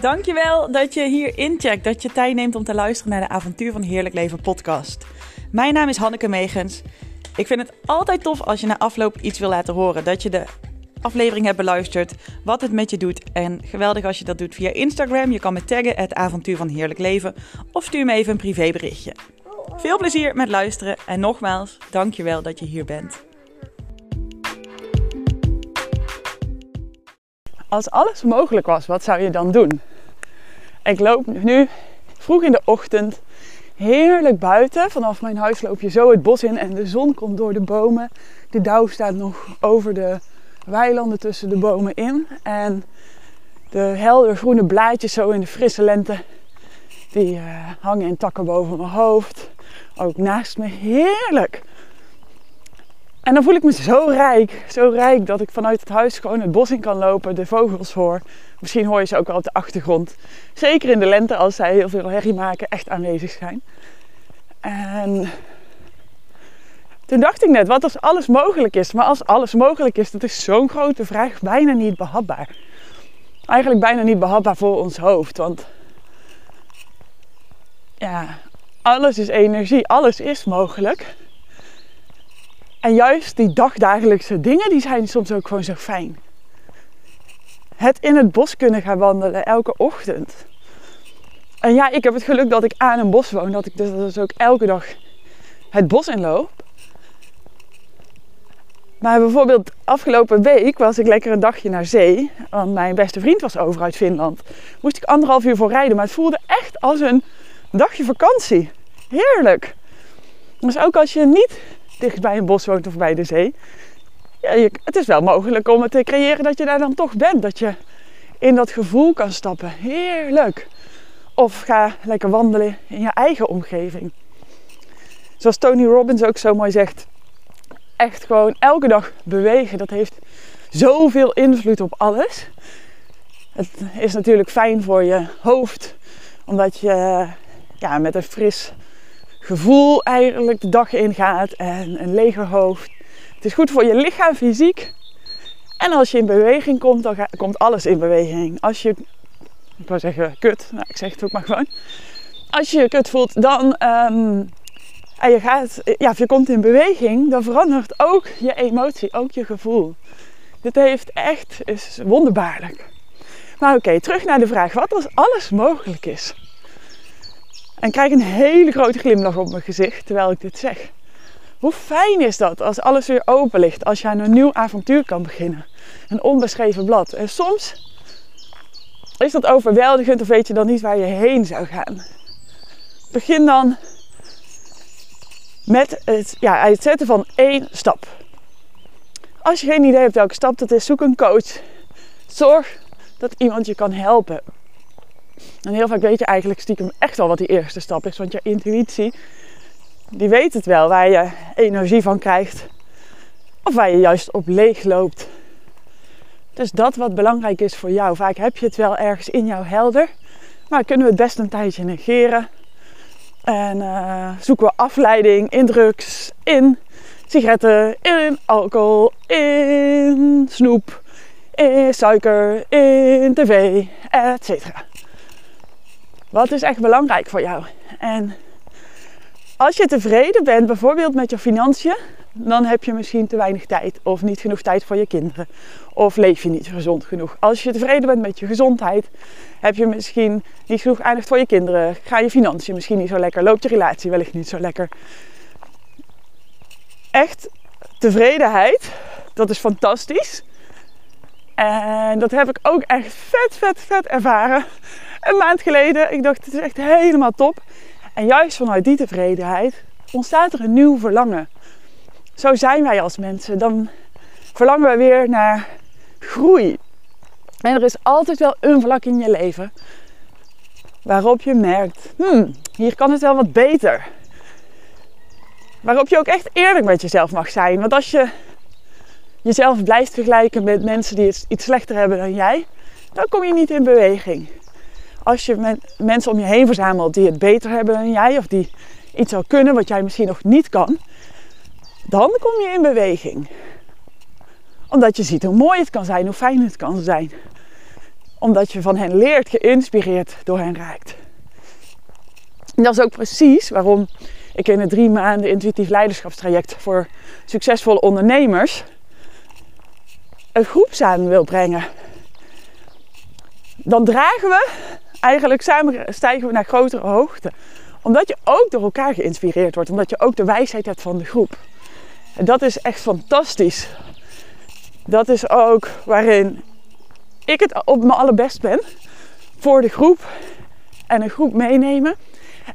Dankjewel dat je hier incheckt, dat je tijd neemt om te luisteren naar de Avontuur van Heerlijk Leven podcast. Mijn naam is Hanneke Megens. Ik vind het altijd tof als je na afloop iets wil laten horen. Dat je de aflevering hebt beluisterd, wat het met je doet. En geweldig als je dat doet via Instagram. Je kan me taggen, het avontuur van heerlijk leven. Of stuur me even een privéberichtje. Veel plezier met luisteren en nogmaals, dankjewel dat je hier bent. Als alles mogelijk was, wat zou je dan doen? Ik loop nu vroeg in de ochtend heerlijk buiten. Vanaf mijn huis loop je zo het bos in en de zon komt door de bomen. De dauw staat nog over de weilanden tussen de bomen in. En de helder groene blaadjes zo in de frisse lente, die uh, hangen in takken boven mijn hoofd. Ook naast me, heerlijk. En dan voel ik me zo rijk, zo rijk dat ik vanuit het huis gewoon het bos in kan lopen, de vogels hoor. Misschien hoor je ze ook wel op de achtergrond. Zeker in de lente als zij heel veel herrie maken, echt aanwezig zijn. En toen dacht ik net, wat als alles mogelijk is? Maar als alles mogelijk is, dat is zo'n grote vraag, bijna niet behapbaar. Eigenlijk bijna niet behapbaar voor ons hoofd. Want ja, alles is energie, alles is mogelijk. En juist die dagdagelijkse dingen, die zijn soms ook gewoon zo fijn. Het in het bos kunnen gaan wandelen elke ochtend. En ja, ik heb het geluk dat ik aan een bos woon, dat ik dus ook elke dag het bos inloop. Maar bijvoorbeeld afgelopen week was ik lekker een dagje naar zee. Want mijn beste vriend was over uit Finland. Moest ik anderhalf uur voor rijden. Maar het voelde echt als een dagje vakantie. Heerlijk. Dus ook als je niet dicht bij een bos woont of bij de zee. Ja, het is wel mogelijk om het te creëren dat je daar dan toch bent. Dat je in dat gevoel kan stappen. Heerlijk. Of ga lekker wandelen in je eigen omgeving. Zoals Tony Robbins ook zo mooi zegt echt gewoon elke dag bewegen. Dat heeft zoveel invloed op alles. Het is natuurlijk fijn voor je hoofd, omdat je ja, met een fris gevoel eigenlijk de dag ingaat en een leger hoofd. Het is goed voor je lichaam fysiek. En als je in beweging komt, dan komt alles in beweging. Als je, ik wou zeggen kut, nou, ik zeg het ook maar gewoon. Als je je kut voelt, dan um, en je, gaat, ja, je komt in beweging, dan verandert ook je emotie, ook je gevoel. Dit heeft echt, is wonderbaarlijk. Maar oké, terug naar de vraag, wat als alles mogelijk is? En krijg een hele grote glimlach op mijn gezicht terwijl ik dit zeg. Hoe fijn is dat als alles weer open ligt, als je aan een nieuw avontuur kan beginnen. Een onbeschreven blad. En soms is dat overweldigend of weet je dan niet waar je heen zou gaan. Begin dan met het, ja, het zetten van één stap. Als je geen idee hebt welke stap dat is, zoek een coach. Zorg dat iemand je kan helpen. En heel vaak weet je eigenlijk stiekem echt al wat die eerste stap is. Want je intuïtie, die weet het wel waar je energie van krijgt. Of waar je juist op leeg loopt. Dus dat wat belangrijk is voor jou. Vaak heb je het wel ergens in jou helder. Maar kunnen we het best een tijdje negeren. En uh, zoeken we afleiding in drugs, in sigaretten, in alcohol, in snoep, in suiker, in tv, etc. Wat is echt belangrijk voor jou? En als je tevreden bent, bijvoorbeeld met je financiën, dan heb je misschien te weinig tijd of niet genoeg tijd voor je kinderen. Of leef je niet gezond genoeg. Als je tevreden bent met je gezondheid, heb je misschien niet genoeg aandacht voor je kinderen. Ga je financiën misschien niet zo lekker. Loopt je relatie wellicht niet zo lekker. Echt tevredenheid, dat is fantastisch. En dat heb ik ook echt vet, vet, vet ervaren. Een maand geleden. Ik dacht, het is echt helemaal top. En juist vanuit die tevredenheid ontstaat er een nieuw verlangen. Zo zijn wij als mensen. Dan verlangen we weer naar groei. En er is altijd wel een vlak in je leven waarop je merkt, hmm, hier kan het wel wat beter. Waarop je ook echt eerlijk met jezelf mag zijn. Want als je jezelf blijft vergelijken met mensen die iets slechter hebben dan jij, dan kom je niet in beweging. Als je mensen om je heen verzamelt die het beter hebben dan jij, of die iets zou kunnen wat jij misschien nog niet kan, dan kom je in beweging. Omdat je ziet hoe mooi het kan zijn, hoe fijn het kan zijn. Omdat je van hen leert, geïnspireerd door hen raakt. En dat is ook precies waarom ik in het drie maanden intuïtief leiderschapstraject voor succesvolle ondernemers een groep samen wil brengen. Dan dragen we eigenlijk samen stijgen we naar grotere hoogte. Omdat je ook door elkaar geïnspireerd wordt, omdat je ook de wijsheid hebt van de groep. En dat is echt fantastisch. Dat is ook waarin ik het op mijn allerbest ben voor de groep en een groep meenemen.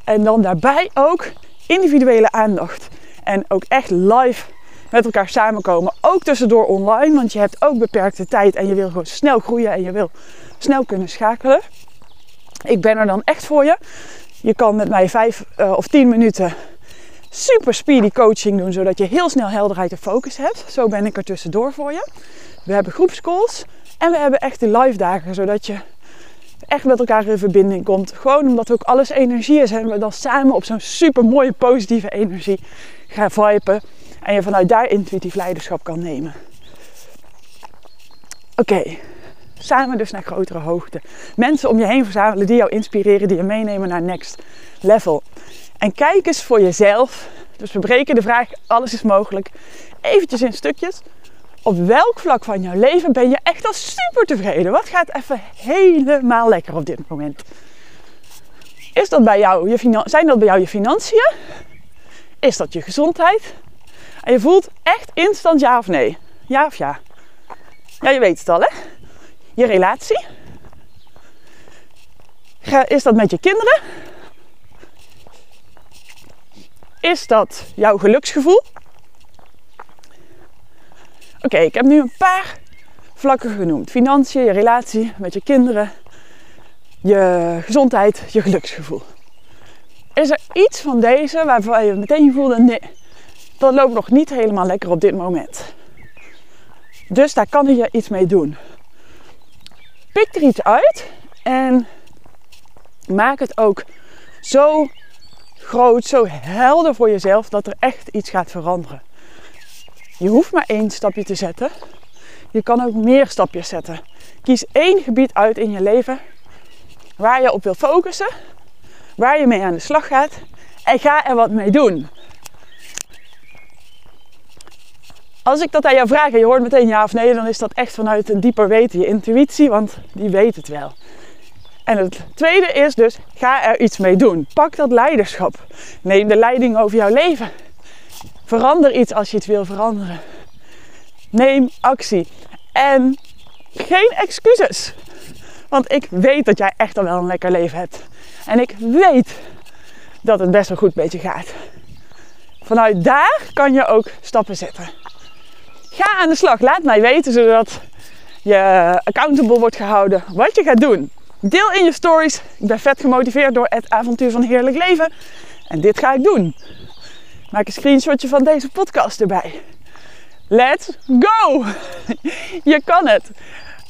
En dan daarbij ook individuele aandacht. En ook echt live met elkaar samenkomen. Ook tussendoor online, want je hebt ook beperkte tijd en je wil gewoon snel groeien en je wil snel kunnen schakelen. Ik ben er dan echt voor je. Je kan met mij vijf uh, of tien minuten super speedy coaching doen, zodat je heel snel helderheid en focus hebt. Zo ben ik er tussendoor voor je. We hebben groepscalls en we hebben echt de live dagen, zodat je echt met elkaar in verbinding komt. Gewoon omdat ook alles energie is en we dan samen op zo'n super mooie positieve energie gaan viben. En je vanuit daar intuïtief leiderschap kan nemen. Oké, samen dus naar grotere hoogte. Mensen om je heen verzamelen die jou inspireren, die je meenemen naar next level. En kijk eens voor jezelf. Dus we breken de vraag, alles is mogelijk. Eventjes in stukjes op welk vlak van jouw leven ben je echt al super tevreden? Wat gaat even helemaal lekker op dit moment? Is dat bij jou je zijn dat bij jou je financiën? Is dat je gezondheid? En je voelt echt instant ja of nee? Ja of ja? Ja, je weet het al, hè? Je relatie? Is dat met je kinderen? Is dat jouw geluksgevoel? Oké, ik heb nu een paar vlakken genoemd. Financiën, je relatie met je kinderen, je gezondheid, je geluksgevoel. Is er iets van deze waarvan je meteen voelde, nee, dat loopt nog niet helemaal lekker op dit moment. Dus daar kan je iets mee doen. Pik er iets uit en maak het ook zo groot, zo helder voor jezelf dat er echt iets gaat veranderen. Je hoeft maar één stapje te zetten. Je kan ook meer stapjes zetten. Kies één gebied uit in je leven waar je op wil focussen, waar je mee aan de slag gaat en ga er wat mee doen. Als ik dat aan jou vraag en je hoort meteen ja of nee, dan is dat echt vanuit een dieper weten, je intuïtie, want die weet het wel. En het tweede is dus, ga er iets mee doen. Pak dat leiderschap. Neem de leiding over jouw leven. Verander iets als je het wil veranderen. Neem actie. En geen excuses. Want ik weet dat jij echt al wel een lekker leven hebt. En ik weet dat het best wel goed met je gaat. Vanuit daar kan je ook stappen zetten. Ga aan de slag. Laat mij weten zodat je accountable wordt gehouden wat je gaat doen. Deel in je stories. Ik ben vet gemotiveerd door het avontuur van heerlijk leven. En dit ga ik doen. Maak een screenshotje van deze podcast erbij. Let's go! Je kan het.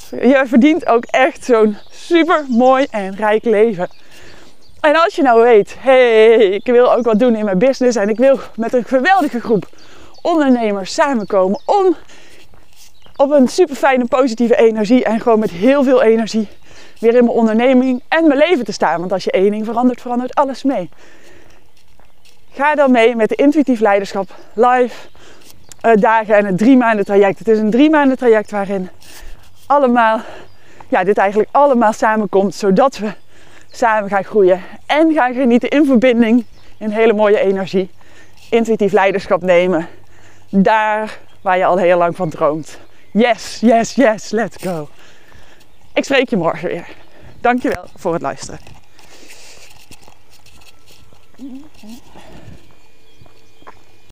Je verdient ook echt zo'n super mooi en rijk leven. En als je nou weet, hey, ik wil ook wat doen in mijn business en ik wil met een geweldige groep ondernemers samenkomen om op een super fijne positieve energie en gewoon met heel veel energie weer in mijn onderneming en mijn leven te staan. Want als je één ding verandert, verandert alles mee. Ga dan mee met de intuïtief leiderschap live uh, dagen en het drie maanden traject. Het is een drie maanden traject waarin allemaal, ja, dit eigenlijk allemaal samenkomt, zodat we samen gaan groeien en gaan genieten in verbinding, in hele mooie energie. Intuïtief leiderschap nemen, daar waar je al heel lang van droomt. Yes, yes, yes, let's go. Ik spreek je morgen weer. Dankjewel voor het luisteren.